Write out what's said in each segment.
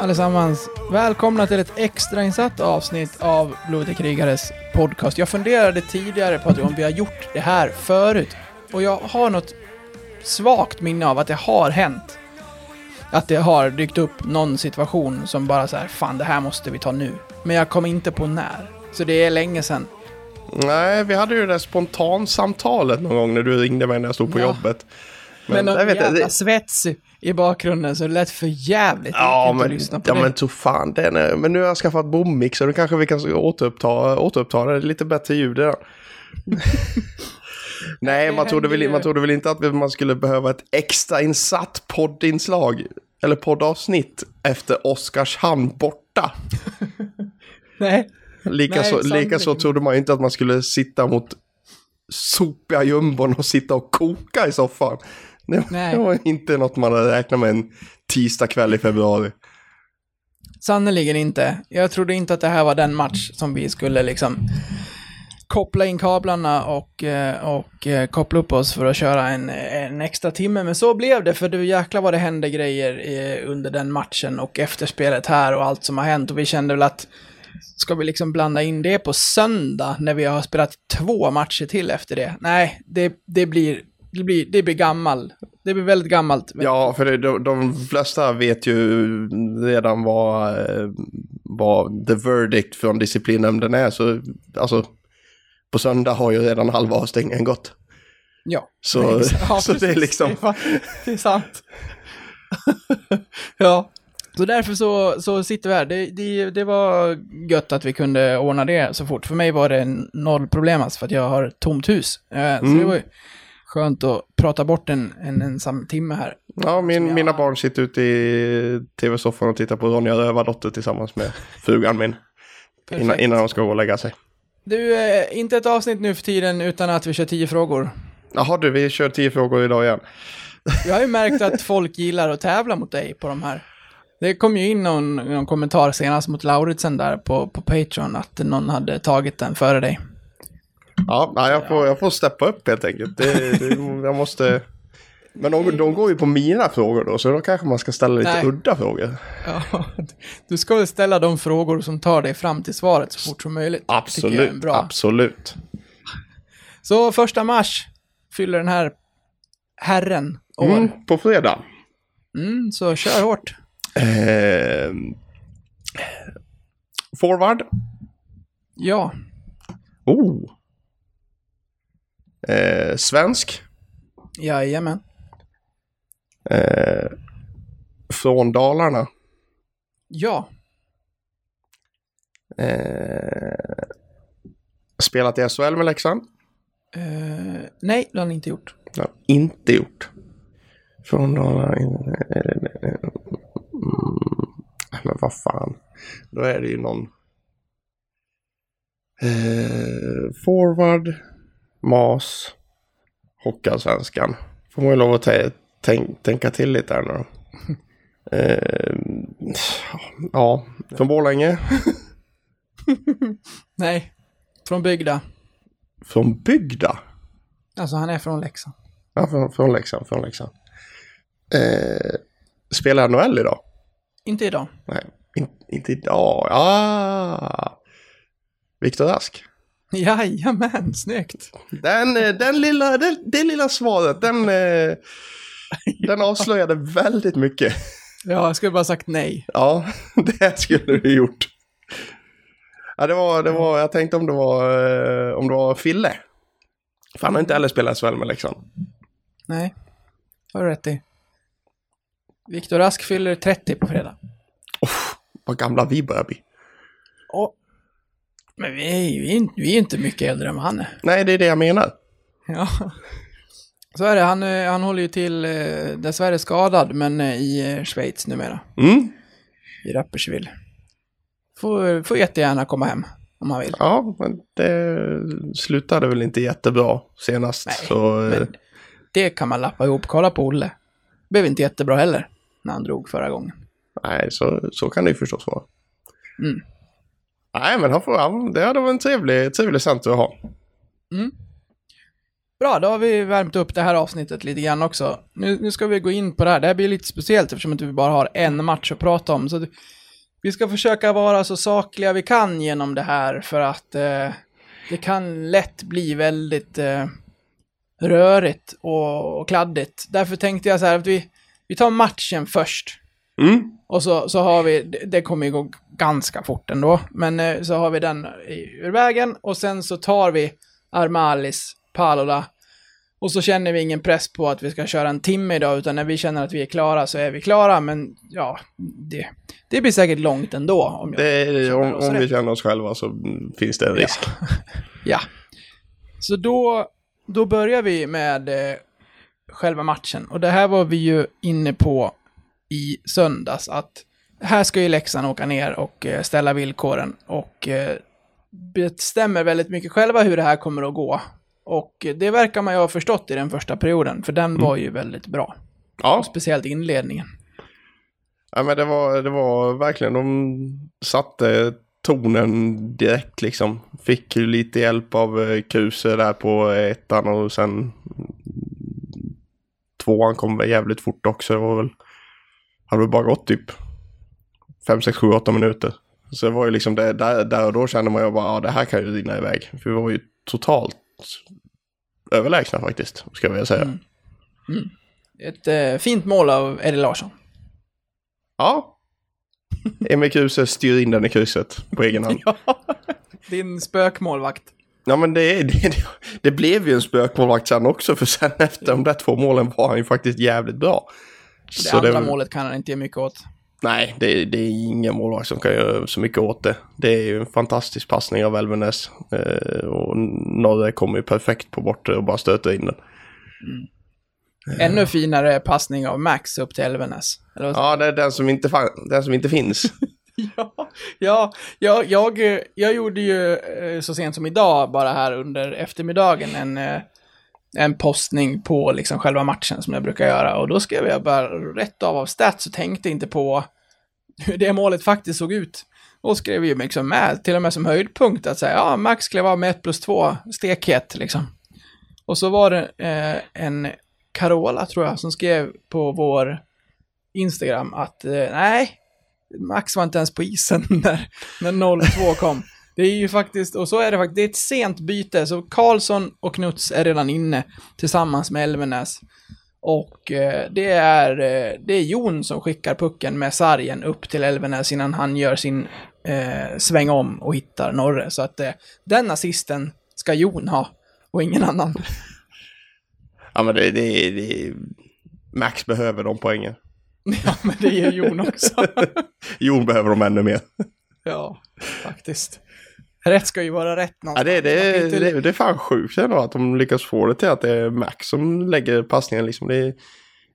allesammans. Välkomna till ett extrainsatt avsnitt av Blodiga krigares podcast. Jag funderade tidigare på att om vi har gjort det här förut. Och jag har något svagt minne av att det har hänt. Att det har dykt upp någon situation som bara så här, fan det här måste vi ta nu. Men jag kom inte på när. Så det är länge sedan. Nej, vi hade ju det där spontansamtalet någon gång när du ringde mig när jag stod på Ja. jobbet. Men, någon jag vet jävla det- svets i bakgrunden så det lät för jävligt Ja, enkelt att men, lyssna på ja det. men tro fan, den är, men nu har jag skaffat bommix så nu kanske vi kan återuppta, återuppta det. Lite bättre ljud där. Nej, man trodde, väl, man trodde väl inte att man skulle behöva ett extra insatt poddinslag eller poddavsnitt efter Oskarshamn borta. Nej. Likaså Nej, lika så trodde man inte att man skulle sitta mot sopiga jumbon och sitta och koka i soffan. Det, Nej. det var inte något man hade räknat med en tisdag kväll i februari. Sannerligen inte. Jag trodde inte att det här var den match som vi skulle liksom koppla in kablarna och, eh, och eh, koppla upp oss för att köra en, en extra timme. Men så blev det, för du jäklar vad det hände grejer eh, under den matchen och efterspelet här och allt som har hänt. Och vi kände väl att ska vi liksom blanda in det på söndag när vi har spelat två matcher till efter det? Nej, det, det blir det blir, det blir gammal. Det blir väldigt gammalt. Ja, för det, de, de flesta vet ju redan vad, eh, vad the verdict från disciplinnämnden är. Så alltså, på söndag har ju redan halva avstängningen gått. Ja. Så, Ja, så det är liksom... Det är, fan- det är sant. ja. Så därför så, så sitter vi här. Det, det, det var gött att vi kunde ordna det så fort. För mig var det noll problem alltså, för att jag har tomt hus. Eh, Så Mm. det var ju skönt att prata bort en, en ensam timme här. Ja, min, jag- mina barn sitter ute i tv-soffan och tittar på Ronja Rövardotter tillsammans med frugan min. Innan, innan de ska gå och lägga sig. Du, eh, inte ett avsnitt nu för tiden utan att vi kör tio frågor. Jaha du, vi kör tio frågor idag igen. Jag har ju märkt att folk gillar att tävla mot dig på de här. Det kom ju in någon, någon kommentar senast mot Lauritsen där på, på Patreon att någon hade tagit den före dig. Ja, jag, får, jag får steppa upp helt enkelt. Det, det, jag måste... Men de, de går ju på mina frågor då, så då kanske man ska ställa lite Nej. udda frågor. Ja, du ska väl ställa de frågor som tar dig fram till svaret så fort som möjligt. Absolut, absolut. Så första mars fyller den här herren år. Mm. Mm, på fredag. så kör hårt. Eh, forward. Ja, Oh. Eh, svensk. jajamän. Eh, från Dalarna. Ja, Eh, spelat i SHL med Leksand. eh, nej, det har han inte gjort. Det har inte gjort. Från Dalarna. Mm, men vad fan. Då är det ju någon. Eh, forward. Mas. Hockeyallsvenskan. Får man ju lov att tä- tänk, tänka till lite här nu. Eh, ja, från Borlänge. Nej, från bygda. Från Bygda. Alltså han är från Leksand. Ja, från, från Leksand. Från Leksand. Eh, spelar NHL idag? Inte idag. Nej, in, inte idag. Ah! Viktor Rask. Jajamän, snyggt. Den, eh, den lilla, den, det lilla svaret, den, eh, den avslöjade väldigt mycket. Ja, jag skulle bara sagt nej. Ja, det skulle du gjort. Ja, det var, det var, jag tänkte om det var, eh, om det var Fille. För han har inte heller spelat SHL med Leksand. Nej, har du rätt i. Viktor Rask fyller 30 på fredag. Vad gamla vi börjar bli. Och, men vi är, vi, är, inte- vi är inte mycket äldre än vad han är. Nej, det är det jag menar. Ja. Så är det, han, eh, han håller ju till, eh, dessvärre skadad, men eh, i Schweiz numera. Mm. I Rapperswil. Får, får jättegärna komma hem, om han vill. Ja, men det slutade väl inte jättebra senast. Nej, så, det kan man lappa ihop. Kolla på Olle. Blev inte jättebra heller, när han drog förra gången. nej, så, så kan det ju förstås vara. Mm. Nej, men han får, han, det hade varit en trevlig, trevlig center att ha. Mm. Bra, då har vi värmt upp det här avsnittet lite grann också. Nu, nu ska vi gå in på det här. Det här blir lite speciellt eftersom att vi bara har en match att prata om. Så vi ska försöka vara så sakliga vi kan genom det här för att eh, det kan lätt bli väldigt eh, rörigt och, och kladdigt. Därför tänkte jag så här att vi, vi tar matchen först. Mm. Och så, så har vi, det- kommer ju gå ganska fort ändå, men eh, så har vi den ur vägen och sen så tar vi Armalis, Palola och så känner vi ingen press på att vi ska köra en timme idag, utan när vi känner att vi är klara så är vi klara, men ja, det, det blir säkert långt ändå. Om Det, om, om vi känner oss själva så finns det en risk. Ja. Så då, då börjar vi med eh, själva matchen. Och det här var vi ju inne på i söndags, att här ska ju Leksand åka ner och eh, ställa villkoren. Och eh, bestämmer väldigt mycket själva hur det här kommer att gå. Och det verkar man ju ha förstått i den första perioden, för den var ju väldigt bra. Ja, Och speciellt inledningen. ja men det var, det var verkligen, de satte tonen direkt liksom. Fick ju lite hjälp av eh, Kruse där på ettan och sen tvåan kom jävligt fort också. Det var väl, hade väl bara gått typ 5, 6, 7, 8 minuter. Så det var ju liksom det, där, där och då kände man ju bara, ja det här kan ju rinna iväg. För vi var ju totalt överlägsna faktiskt, ska jag vilja säga. Mm. Ett eh, fint mål av Eddie Larsson. Ja. Emil Kruse styr in den i krysset på egen hand. Ja, din spökmålvakt. Ja men det, det, det blev ju en spökmålvakt sen också för sen efter de där två målen var han ju faktiskt jävligt bra. Det andra målet kan han inte ge mycket åt. Nej, det, det är ingen målvakt som kan göra så mycket åt det. Det är ju en fantastisk passning av Elvenes. Eh, och Norre kommer ju perfekt på bortre och bara stöter in den. Ännu finare passning av Max upp till Elvenes. Ja, det är den som inte, den som inte finns. Ja, ja, ja jag, eh, jag gjorde ju eh, så sent som idag, bara här under eftermiddagen, en, eh, en postning på liksom själva matchen som jag brukar göra. Och då skrev jag bara rätt av av stats och tänkte inte på hur det målet faktiskt såg ut. Och skrev ju liksom med, till och med som höjdpunkt, att säga ja, Max klev av med 1 plus 2, stekhet liksom. Och så var det eh, en Carola, tror jag, som skrev på vår Instagram att eh, nej, Max var inte ens på isen när, när 0-2 kom. Det är ju faktiskt, och så är det faktiskt, det är ett sent byte, så Karlsson och Knuts är redan inne tillsammans med Elvenäs. Och eh, det, är, eh, det är Jon som skickar pucken med sargen upp till Elvenäs innan han gör sin eh, sväng om och hittar Norre. Så att eh, den assisten ska Jon ha, och ingen annan. Ja, men det, det, det Max behöver de poängen. ja, men det gör Jon också. Jon behöver de ännu mer. ja, faktiskt. Rätt ska ju vara rätt Ja, någonstans. det, det, kan inte- det, det är fan sjukt ändå att de lyckas få det till att det är Max som lägger passningen. Liksom. Det är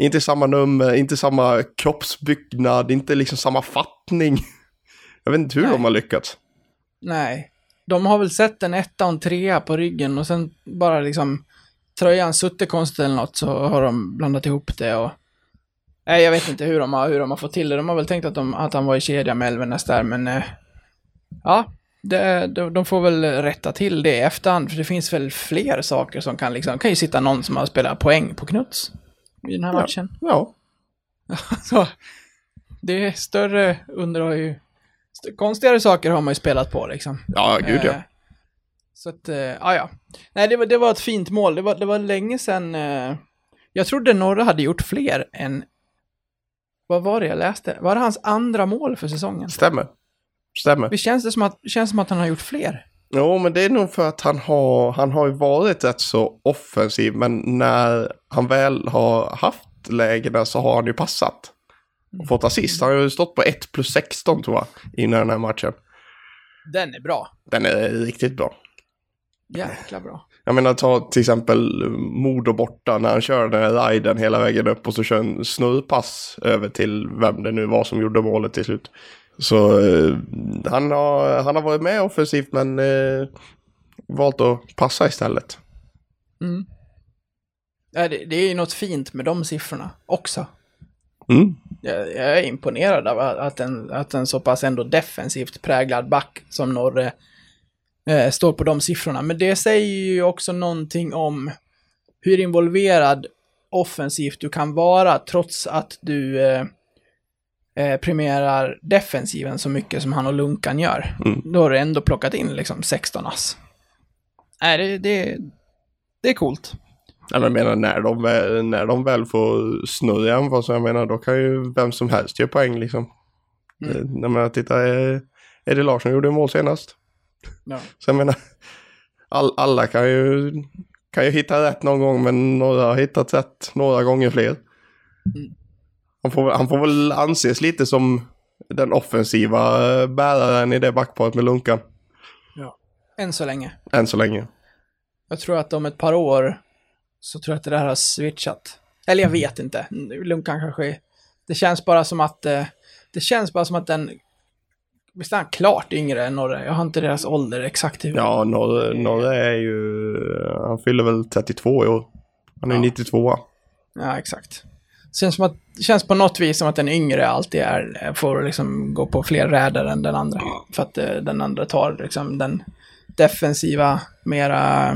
inte samma nummer, inte samma kroppsbyggnad, inte liksom samma fattning. Jag vet inte hur Nej. de har lyckats. Nej. De har väl sett en etta och en trea på ryggen och sen bara liksom tröjan suttit konstigt eller något så har de blandat ihop det och... Nej, jag vet inte hur de har, hur de har fått till det. De har väl tänkt att, de, att han var i kedja med Elvenes där, men... Eh, ja, det, de, de får väl rätta till det i efterhand, för det finns väl fler saker som kan liksom... kan ju sitta någon som har spelat poäng på Knuts i den här Ja. matchen. Ja, Så, det är större under har ju... st- Konstigare saker har man ju spelat på liksom. ja gud ja. Eh, Så att, eh, ja ja. Nej, det var, det var ett fint mål. Det var, det var länge sedan... Eh, jag trodde Norra hade gjort fler än... Vad var det jag läste? Var det hans andra mål för säsongen? Stämmer. Stämmer. Det känns det som att, känns som att han har gjort fler. Jo, men det är nog för att han har, han har ju varit rätt så offensiv, men när han väl har haft lägena så har han ju passat. Och fått assist. Han har ju stått på 1 plus 16 tror jag, innan den här matchen. Den är bra. Den är riktigt bra. Jäkla bra. Jag menar ta till exempel Modo borta när han kör den här riden hela vägen upp och så kör en snurrpass över till vem det nu var som gjorde målet till slut. Så eh, han, har, han har varit med offensivt men eh, valt att passa istället. Mm. Ja, det, det är ju något fint med de siffrorna också. Mm. Jag, jag är imponerad av att en, att en så pass ändå defensivt präglad back som Norre eh, står på de siffrorna. Men det säger ju också någonting om hur involverad offensivt du kan vara trots att du eh, eh, premierar defensiven så mycket som han och Lunkan gör. Mm. Då har du ändå plockat in liksom 16 ass. Nej, det, det, det är coolt. Jag menar när de, väl, när de väl får snurr i anfall så jag menar då kan ju vem som helst göra poäng liksom. Mm. Mm. Jag menar titta, eh, Eddie Larsson gjorde mål senast. Ja. Så jag menar, all, alla kan ju, kan ju hitta rätt någon gång men några har hittat rätt några gånger fler. Mm. Han, får, han får väl anses lite som den offensiva eh, bäraren i det backparet med Lunkan. Än så länge. Än så länge. Jag tror att om ett par år så tror jag att det där har switchat. Eller jag vet inte. Lunkan kanske... Det känns bara som att... eh, Det känns bara som att den... Visst är han klart yngre än Norre? Jag har inte deras ålder exakt i. Ja, Norre, Norre är ju, han fyller väl 32 i år. Han är Ja. 92. Ja, exakt. Känns som att, det känns på något vis som att den yngre alltid är, får liksom gå på fler räder än den andra. För att eh, den andra tar liksom den defensiva, mera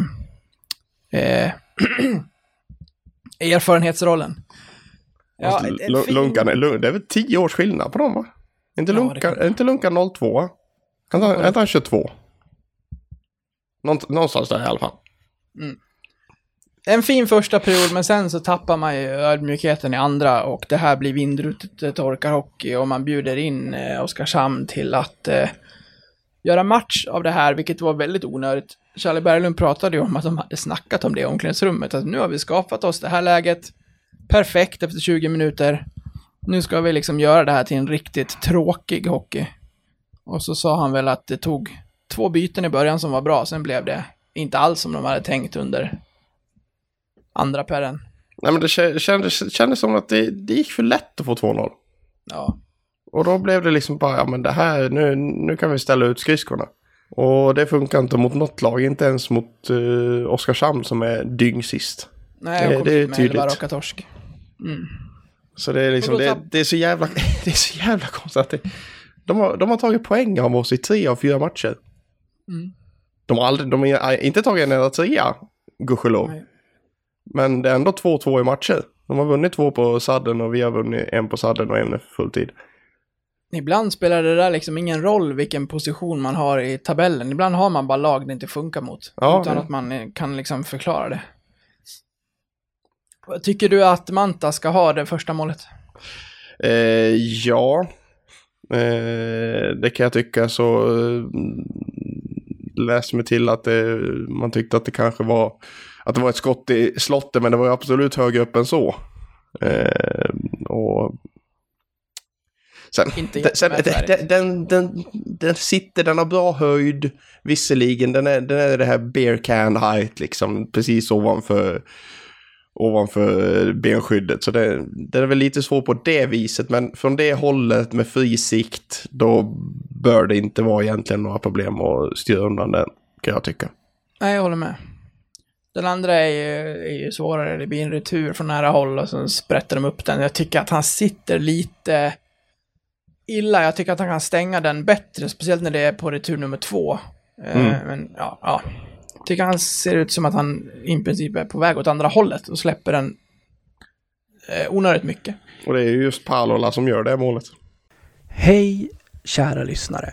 eh, erfarenhetsrollen. Ja, fin- Lunkan, det är väl 10 års skillnad på dem va? Är inte Ja, Lunkan, kan- är inte Lunkan 02? Är inte- är inte han 22? Nånt- Någonstans där i alla fall. En fin första period, men sen så tappar man ju ödmjukheten i andra och det här blir vindrutet torkarhockey och man bjuder in eh, Oskarshamn till att eh, göra match av det här, vilket var väldigt onödigt. Charlie Berglund pratade ju om att de hade snackat om det i omklädningsrummet, att nu har vi skapat oss det här läget perfekt efter 20 minuter. Nu ska vi liksom göra det här till en riktigt tråkig hockey. Och så sa han väl att det tog två byten i början som var bra, sen blev det inte alls som de hade tänkt under andra perren. Nej men det kä- kändes, kändes som att det, det gick för lätt att få 2-0. Ja. Och då blev det liksom bara, ja men det här, nu, nu kan vi ställa ut skridskorna. Och det funkar inte mot något lag, inte ens mot uh, Oskarshamn som är dyng sist. Nej, jag Det- det är med elva tydligt. raka torsk. Mm. Så det är liksom, det, det är så jävla, det är så jävla konstigt att det, de, har, de har tagit poäng av oss i tre av fyra matcher. Mm. De har aldrig, de har inte tagit en enda trea, gudskelov. Nej. Men det är ändå 2-2 i matcher. De har vunnit två på sadden och vi har vunnit en på sadden och en fulltid. Ibland spelar det där liksom ingen roll vilken position man har i tabellen. Ibland har man bara lag det inte funkar mot. Ja, utan det- att man eh, kan liksom förklara det. Tycker du att Manta ska ha det första målet? Eh, ja, eh, det kan jag tycka så eh, läste mig till att det, man tyckte att det kanske var att det var ett skott i slottet men det var ju absolut högre upp än så. Eh, och sen, Inte den, sen den, den, den, den sitter, den har bra höjd visserligen. Den är, den är det här beer can height liksom precis ovanför ovanför benskyddet. Så det, det är väl lite svårt på det viset. Men från det hållet med fri sikt då bör det inte vara egentligen några problem att styra undan den. Kan jag tycka. Nej, jag håller med. Den andra är ju, är ju svårare. Det blir en retur från nära håll och så sprätter de upp den. Jag tycker att han sitter lite illa. Jag tycker att han kan stänga den bättre, speciellt när det är på retur nummer två. Eh, Mm. Men ja, ja. Jag tycker han ser ut som att han i princip är på väg åt andra hållet och släpper den eh, onödigt mycket. Och det är ju just Palola som gör det målet. Hej, kära lyssnare.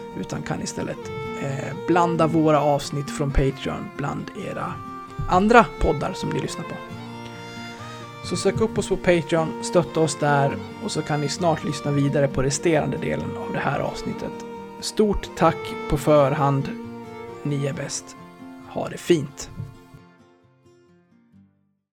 utan kan istället eh, blanda våra avsnitt från Patreon bland era andra poddar som ni lyssnar på. Så sök upp oss på Patreon, stötta oss där och så kan ni snart lyssna vidare på resterande delen av det här avsnittet. Stort tack på förhand. Ni är bäst. Ha det fint.